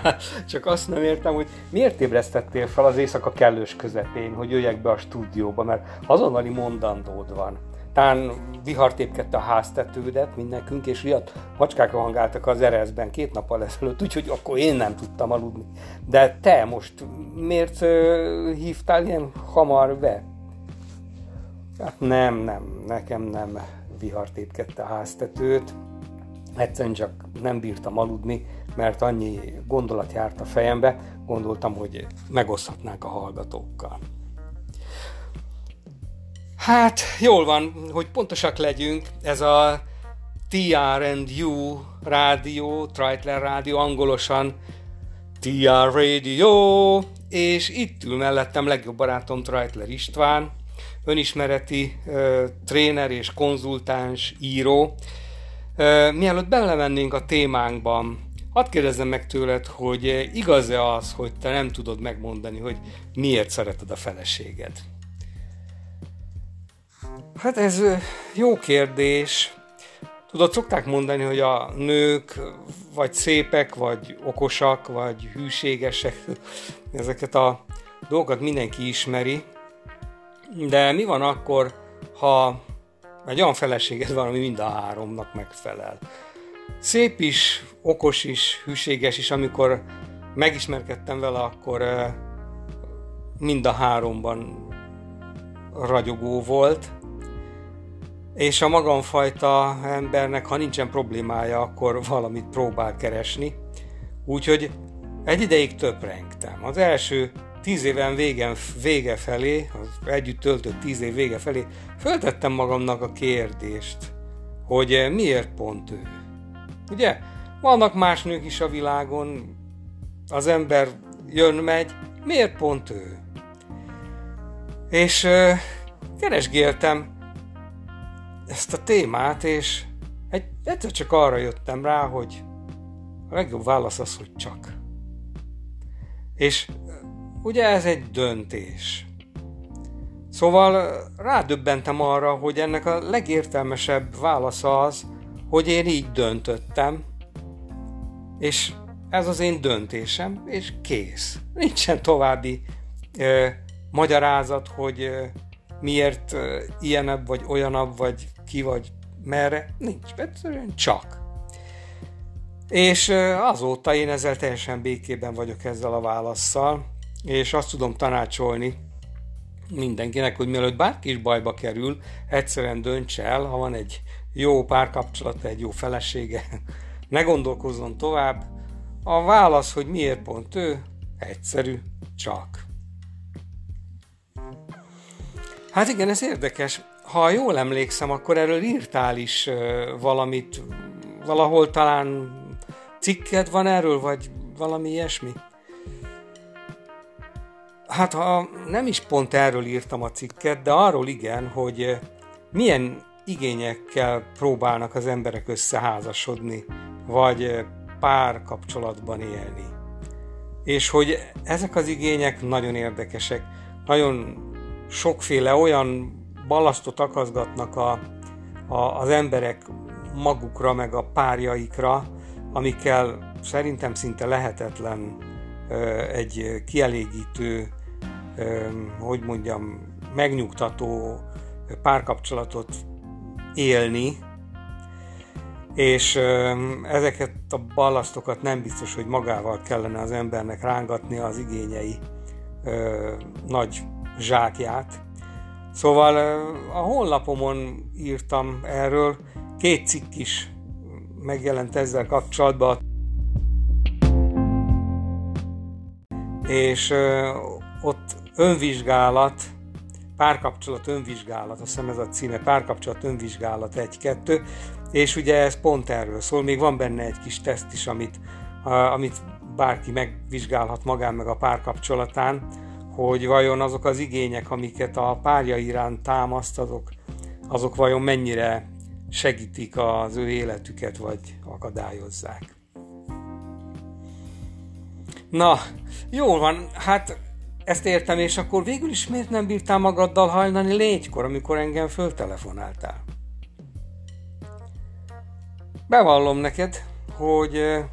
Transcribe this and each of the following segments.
Csak azt nem értem, hogy miért ébresztettél fel az éjszaka kellős közepén, hogy jöjjek be a stúdióba, mert azonnali mondandód van. Tán vihartépkedte a háztetődet mindenkünk, és riadt macskák rohangáltak az ereszben két nappal ezelőtt, úgyhogy akkor én nem tudtam aludni. De te most miért hívtál ilyen hamar be? Hát nem, nem, nekem nem vihartépkedte a háztetőt. Egyszerűen csak nem bírtam aludni, mert annyi gondolat járt a fejembe, gondoltam, hogy megoszthatnánk a hallgatókkal. Hát, jól van, hogy pontosak legyünk, ez a TR&U rádió, Trightler rádió, angolosan TR Radio, és itt ül mellettem legjobb barátom Trightler István, önismereti uh, tréner és konzultáns, író. Mielőtt belemennénk a témánkban, hadd kérdezzem meg tőled, hogy igaz-e az, hogy te nem tudod megmondani, hogy miért szereted a feleséged? Hát ez jó kérdés. Tudod, szokták mondani, hogy a nők vagy szépek, vagy okosak, vagy hűségesek. Ezeket a dolgokat mindenki ismeri. De mi van akkor, ha egy olyan feleséged van, ami mind a háromnak megfelel? Szép is, okos is, hűséges is, amikor megismerkedtem vele, akkor mind a háromban ragyogó volt, és a magamfajta embernek, ha nincsen problémája, akkor valamit próbál keresni. Úgyhogy egy ideig töprengtem. Az első tíz éven végen, vége felé, az együtt töltött tíz év vége felé, föltettem magamnak a kérdést, hogy miért pont ő. Ugye, vannak más nők is a világon, az ember jön-megy, miért pont ő? És uh, keresgéltem ezt a témát, és egy, egyszer csak arra jöttem rá, hogy a legjobb válasz az, hogy csak. És ugye ez egy döntés. Szóval rádöbbentem arra, hogy ennek a legértelmesebb válasza az, hogy én így döntöttem, és ez az én döntésem, és kész. Nincsen további ö, magyarázat, hogy ö, miért ö, ilyenebb, vagy olyanabb, vagy ki vagy merre, nincs, egyszerűen csak. És azóta én ezzel teljesen békében vagyok ezzel a válaszsal, és azt tudom tanácsolni mindenkinek, hogy mielőtt bárki is bajba kerül, egyszerűen dönts el, ha van egy jó párkapcsolata, egy jó felesége, ne gondolkozzon tovább. A válasz, hogy miért pont ő, egyszerű, csak. Hát igen, ez érdekes ha jól emlékszem, akkor erről írtál is valamit, valahol talán cikket van erről, vagy valami ilyesmi? Hát ha nem is pont erről írtam a cikket, de arról igen, hogy milyen igényekkel próbálnak az emberek összeházasodni, vagy pár kapcsolatban élni. És hogy ezek az igények nagyon érdekesek, nagyon sokféle olyan balasztot akaszgatnak a, a, az emberek magukra, meg a párjaikra, amikkel szerintem szinte lehetetlen ö, egy kielégítő, hogy mondjam, megnyugtató párkapcsolatot élni, és ezeket a ballasztokat nem biztos, hogy magával kellene az embernek rángatni az igényei nagy zsákját, Szóval a honlapomon írtam erről, két cikk is megjelent ezzel kapcsolatban. És ott önvizsgálat, párkapcsolat önvizsgálat, azt hiszem ez a címe, párkapcsolat önvizsgálat 1-2, és ugye ez pont erről szól, még van benne egy kis teszt is, amit, amit bárki megvizsgálhat magán meg a párkapcsolatán, hogy vajon azok az igények, amiket a párja iránt támaszt, azok, azok vajon mennyire segítik az ő életüket, vagy akadályozzák. Na, jó van, hát ezt értem, és akkor végül is miért nem bírtál magaddal hajnani légykor, amikor engem föltelefonáltál? Bevallom neked, hogy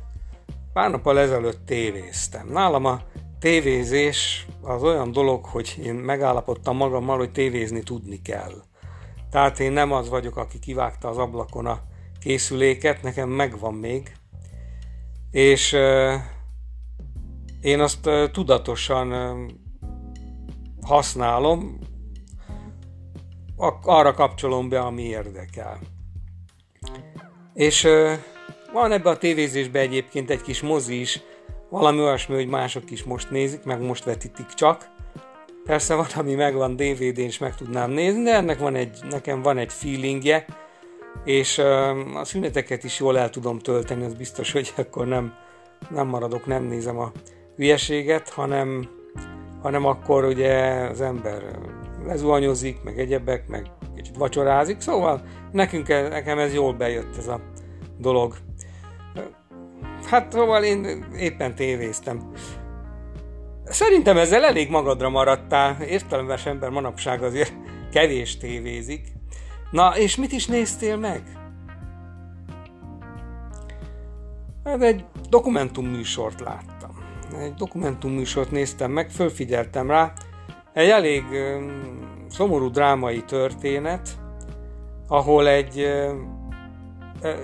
pár nappal ezelőtt tévéztem. Nálam a tévézés az olyan dolog, hogy én megállapodtam magammal, hogy tévézni tudni kell. Tehát én nem az vagyok, aki kivágta az ablakon a készüléket, nekem megvan még. És én azt tudatosan használom, arra kapcsolom be, ami érdekel. És van ebbe a tévézésbe egyébként egy kis mozi is, valami olyasmi, hogy mások is most nézik, meg most vetítik csak. Persze van, ami megvan DVD-n, és meg tudnám nézni, de ennek van egy, nekem van egy feelingje, és a szüneteket is jól el tudom tölteni, az biztos, hogy akkor nem, nem maradok, nem nézem a hülyeséget, hanem, hanem akkor ugye az ember lezuhanyozik, meg egyebek, meg kicsit vacsorázik, szóval nekünk, nekem ez jól bejött ez a dolog. Hát szóval én éppen tévéztem. Szerintem ezzel elég magadra maradtál. Értelemves ember manapság azért kevés tévézik. Na, és mit is néztél meg? Hát egy dokumentumműsort láttam. Egy dokumentumműsort néztem meg, fölfigyeltem rá. Egy elég szomorú drámai történet, ahol egy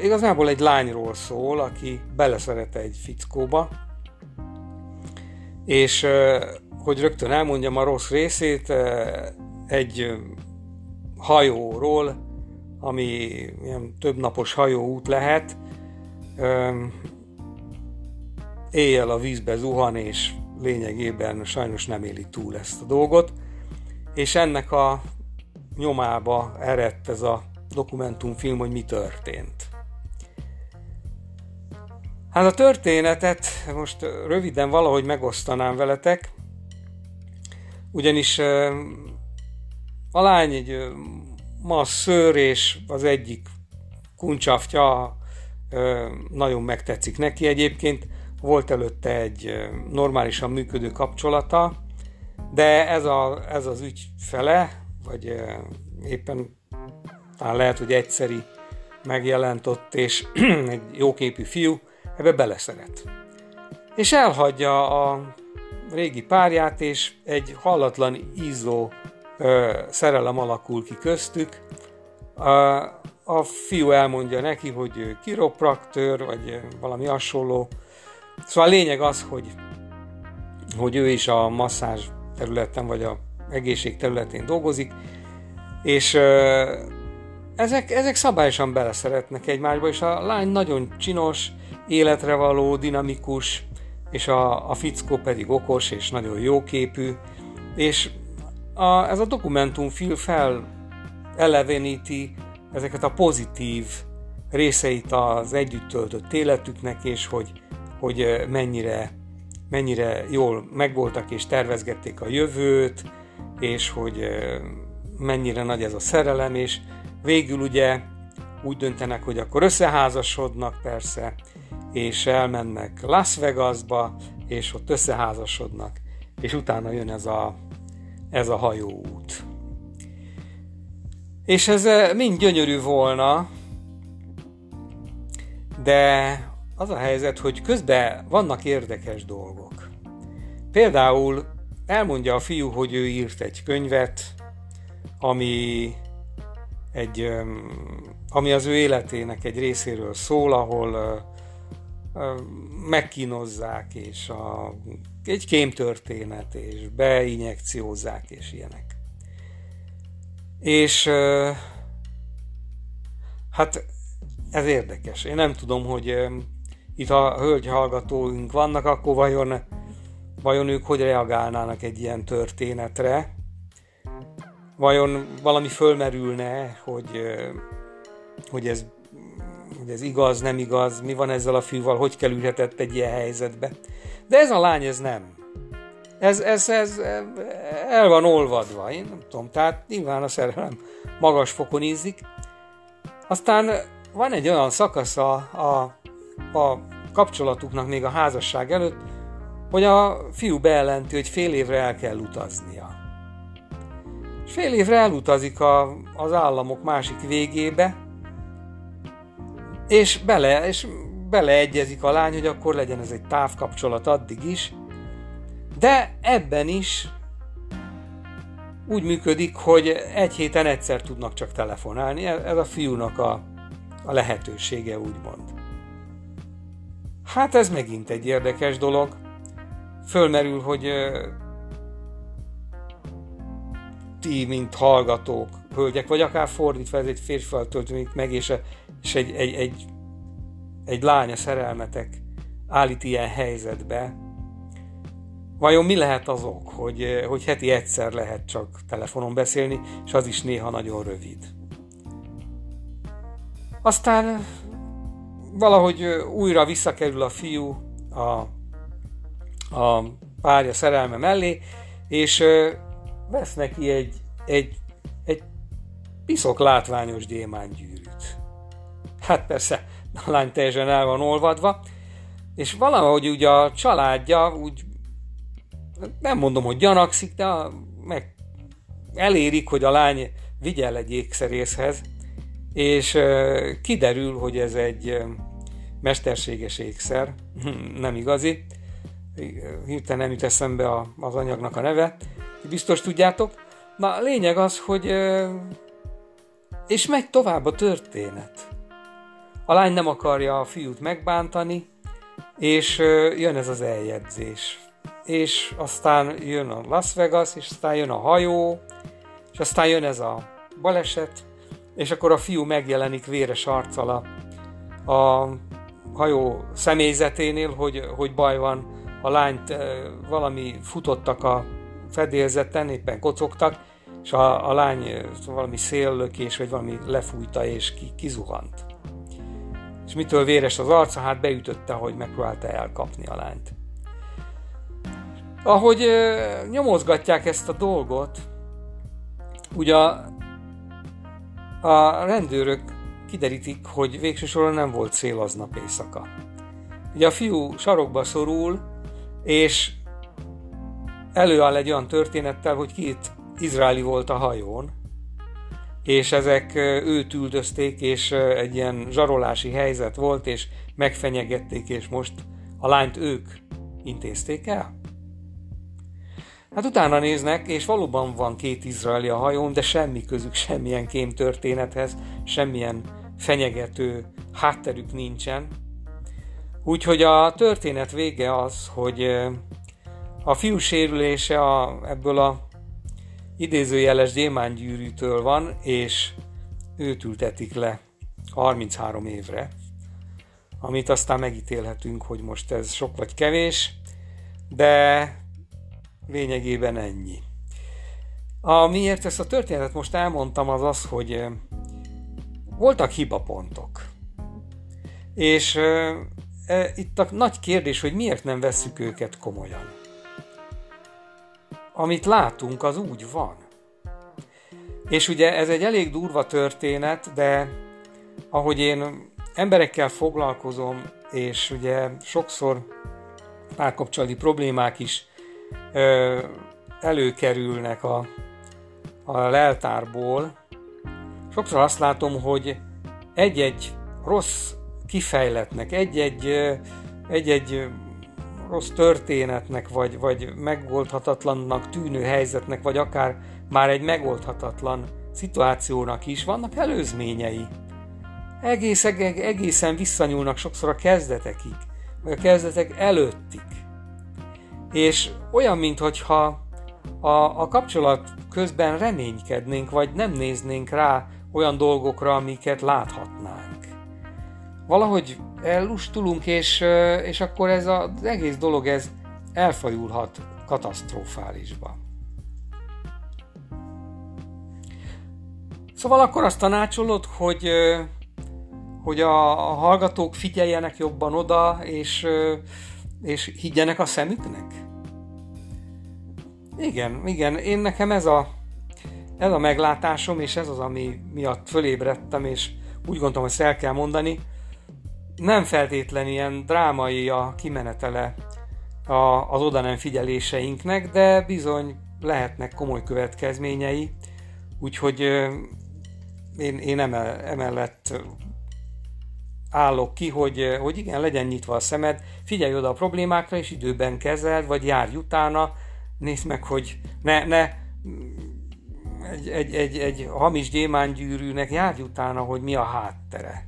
igazából egy lányról szól, aki beleszeret egy fickóba, és hogy rögtön elmondjam a rossz részét, egy hajóról, ami ilyen több napos hajóút lehet, éjjel a vízbe zuhan, és lényegében sajnos nem éli túl ezt a dolgot, és ennek a nyomába eredt ez a dokumentumfilm, hogy mi történt. Hát a történetet most röviden valahogy megosztanám veletek, ugyanis a lány egy masszőr, és az egyik kuncsaftja nagyon megtetszik neki egyébként. Volt előtte egy normálisan működő kapcsolata, de ez, a, ez az ügyfele, vagy éppen talán lehet, hogy egyszeri megjelent ott, és egy jóképű fiú, ebbe beleszeret. És elhagyja a régi párját, és egy hallatlan ízó ö, szerelem alakul ki köztük. A, a fiú elmondja neki, hogy ő kiropraktőr, vagy valami hasonló. Szóval a lényeg az, hogy, hogy ő is a masszázs területen, vagy a egészség területén dolgozik, és ezek, ezek szabályosan beleszeretnek egymásba, és a lány nagyon csinos, életre való, dinamikus, és a, a fickó pedig okos és nagyon jóképű, és a, ez a dokumentumfilm fel eleveníti ezeket a pozitív részeit az együtt töltött életüknek, és hogy, hogy mennyire, mennyire jól megvoltak és tervezgették a jövőt, és hogy mennyire nagy ez a szerelem, és végül ugye úgy döntenek, hogy akkor összeházasodnak persze, és elmennek Las Vegasba, és ott összeházasodnak, és utána jön ez a, ez a hajóút. És ez mind gyönyörű volna, de az a helyzet, hogy közben vannak érdekes dolgok. Például elmondja a fiú, hogy ő írt egy könyvet, ami egy, ami az ő életének egy részéről szól, ahol megkínozzák, és a, egy kémtörténet, és beinjekciózzák, és ilyenek. És hát ez érdekes. Én nem tudom, hogy itt a hölgy hallgatóink vannak, akkor vajon, vajon ők hogy reagálnának egy ilyen történetre? Vajon valami fölmerülne, hogy, hogy ez hogy ez igaz, nem igaz, mi van ezzel a fiúval, hogy kerülhetett egy ilyen helyzetbe. De ez a lány, ez nem. Ez, ez, ez el van olvadva, én nem tudom, tehát nyilván a szerelem magas fokon ízik. Aztán van egy olyan szakasz a, a, kapcsolatuknak még a házasság előtt, hogy a fiú bejelenti, hogy fél évre el kell utaznia. És fél évre elutazik a, az államok másik végébe, és bele, és beleegyezik a lány, hogy akkor legyen ez egy távkapcsolat addig is, de ebben is úgy működik, hogy egy héten egyszer tudnak csak telefonálni. Ez a fiúnak a, a lehetősége, úgymond. Hát ez megint egy érdekes dolog. Fölmerül, hogy ti, mint hallgatók, hölgyek, vagy akár fordítva, ez egy férfival töltődik meg, és, és egy, egy, egy, egy lánya szerelmetek állít ilyen helyzetbe, Vajon mi lehet az ok, hogy, hogy heti egyszer lehet csak telefonon beszélni, és az is néha nagyon rövid? Aztán valahogy újra visszakerül a fiú a, a párja szerelme mellé, és vesz neki egy, egy, egy piszok látványos gyémánygyűrűt. Hát persze, a lány teljesen el van olvadva, és valahogy ugye a családja úgy nem mondom, hogy gyanakszik, de meg elérik, hogy a lány vigye egy ékszerészhez, és kiderül, hogy ez egy mesterséges ékszer, nem igazi, hirtelen nem jut eszembe az anyagnak a neve, biztos tudjátok. Na, a lényeg az, hogy és megy tovább a történet. A lány nem akarja a fiút megbántani, és jön ez az eljegyzés. És aztán jön a Las Vegas, és aztán jön a hajó, és aztán jön ez a baleset, és akkor a fiú megjelenik véres arccal a, a hajó személyzeténél, hogy, hogy baj van, a lányt e, valami futottak a fedélzeten, éppen kocogtak, és a, a lány e, valami széllökés, vagy valami lefújta, és ki, kizuhant. És mitől véres az arca? Hát beütötte, hogy megpróbálta elkapni a lányt. Ahogy nyomozgatják ezt a dolgot, ugye a, rendőrök kiderítik, hogy végső soron nem volt szél aznap éjszaka. Ugye a fiú sarokba szorul, és előáll egy olyan történettel, hogy két izraeli volt a hajón, és ezek őt üldözték, és egy ilyen zsarolási helyzet volt, és megfenyegették, és most a lányt ők intézték el. Hát utána néznek, és valóban van két izraeli a hajón, de semmi közük semmilyen kém történethez, semmilyen fenyegető hátterük nincsen. Úgyhogy a történet vége az, hogy a fiú sérülése a, ebből a idézőjeles gyémánygyűrűtől van, és őt ültetik le 33 évre, amit aztán megítélhetünk, hogy most ez sok vagy kevés, de Lényegében ennyi. A, miért ezt a történetet most elmondtam, az az, hogy voltak hibapontok. És e, itt a nagy kérdés, hogy miért nem vesszük őket komolyan. Amit látunk, az úgy van. És ugye ez egy elég durva történet, de ahogy én emberekkel foglalkozom, és ugye sokszor párkapcsolati problémák is előkerülnek a, a leltárból, sokszor azt látom, hogy egy-egy rossz kifejletnek, egy-egy, egy-egy rossz történetnek, vagy, vagy megoldhatatlannak tűnő helyzetnek, vagy akár már egy megoldhatatlan szituációnak is vannak előzményei. Egész, egészen visszanyúlnak sokszor a kezdetekig, vagy a kezdetek előttig és olyan, mintha a, a kapcsolat közben reménykednénk, vagy nem néznénk rá olyan dolgokra, amiket láthatnánk. Valahogy ellustulunk, és, és akkor ez az egész dolog ez elfajulhat katasztrofálisba. Szóval akkor azt tanácsolod, hogy, hogy a, a hallgatók figyeljenek jobban oda, és, és higgyenek a szemüknek? Igen, igen, én nekem ez a, ez a meglátásom, és ez az, ami miatt fölébredtem, és úgy gondoltam, hogy ezt el kell mondani. Nem feltétlen ilyen drámai a kimenetele a, az oda nem figyeléseinknek, de bizony lehetnek komoly következményei, úgyhogy én, én emellett állok ki, hogy, hogy igen, legyen nyitva a szemed, figyelj oda a problémákra, és időben kezeld, vagy járj utána, nézd meg, hogy ne, ne egy, egy, egy, egy hamis gyémángyűrűnek járj utána, hogy mi a háttere.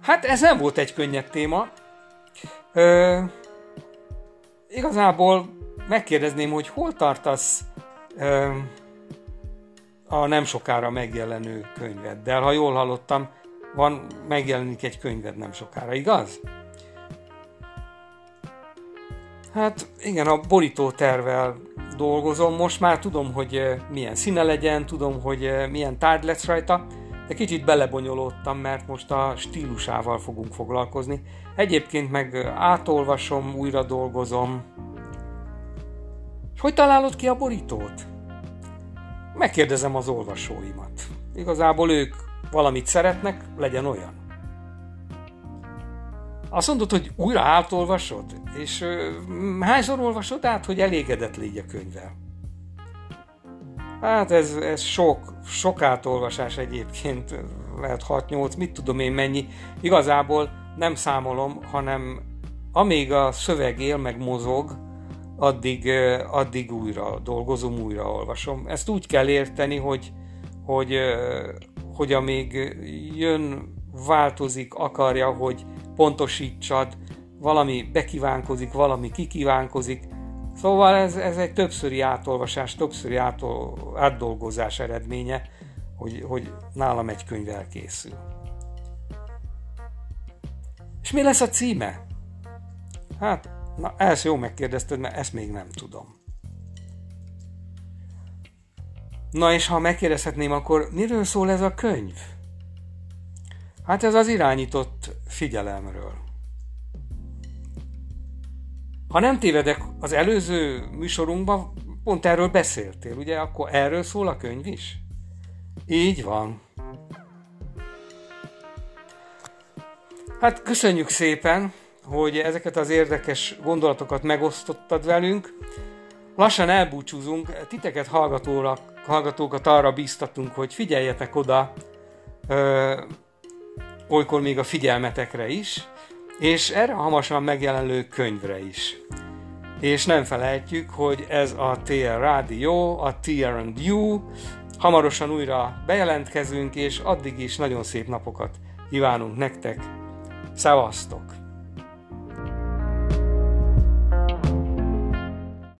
Hát ez nem volt egy könnyed téma. Ö, igazából megkérdezném, hogy hol tartasz ö, a nem sokára megjelenő könyveddel. Ha jól hallottam, van, megjelenik egy könyved nem sokára, igaz? Hát igen, a borító tervel dolgozom. Most már tudom, hogy milyen színe legyen, tudom, hogy milyen tárgy lesz rajta, de kicsit belebonyolódtam, mert most a stílusával fogunk foglalkozni. Egyébként meg átolvasom, újra dolgozom. És hogy találod ki a borítót? Megkérdezem az olvasóimat. Igazából ők valamit szeretnek, legyen olyan. Azt mondod, hogy újra átolvasod? És hányszor olvasod át, hogy elégedett légy a könyvvel? Hát ez, ez sok, sok átolvasás egyébként, lehet 6-8, mit tudom én mennyi. Igazából nem számolom, hanem amíg a szöveg él, meg mozog, addig, addig újra dolgozom, újra olvasom. Ezt úgy kell érteni, hogy, hogy, hogy amíg jön, változik, akarja, hogy pontosítsad, valami bekívánkozik, valami kikívánkozik. Szóval ez, ez egy többszöri átolvasás, többszöri átol, átdolgozás eredménye, hogy, hogy nálam egy könyv elkészül. És mi lesz a címe? Hát, na ezt jó megkérdezted, mert ezt még nem tudom. Na és ha megkérdezhetném, akkor miről szól ez a könyv? Hát ez az irányított figyelemről. Ha nem tévedek, az előző műsorunkban pont erről beszéltél, ugye? Akkor erről szól a könyv is? Így van. Hát köszönjük szépen, hogy ezeket az érdekes gondolatokat megosztottad velünk. Lassan elbúcsúzunk, titeket hallgatóra, hallgatókat arra bíztatunk, hogy figyeljetek oda olykor még a figyelmetekre is, és erre hamarosan megjelenő könyvre is. És nem felejtjük, hogy ez a TR Rádió, a TR&U, hamarosan újra bejelentkezünk, és addig is nagyon szép napokat kívánunk nektek. Szevasztok!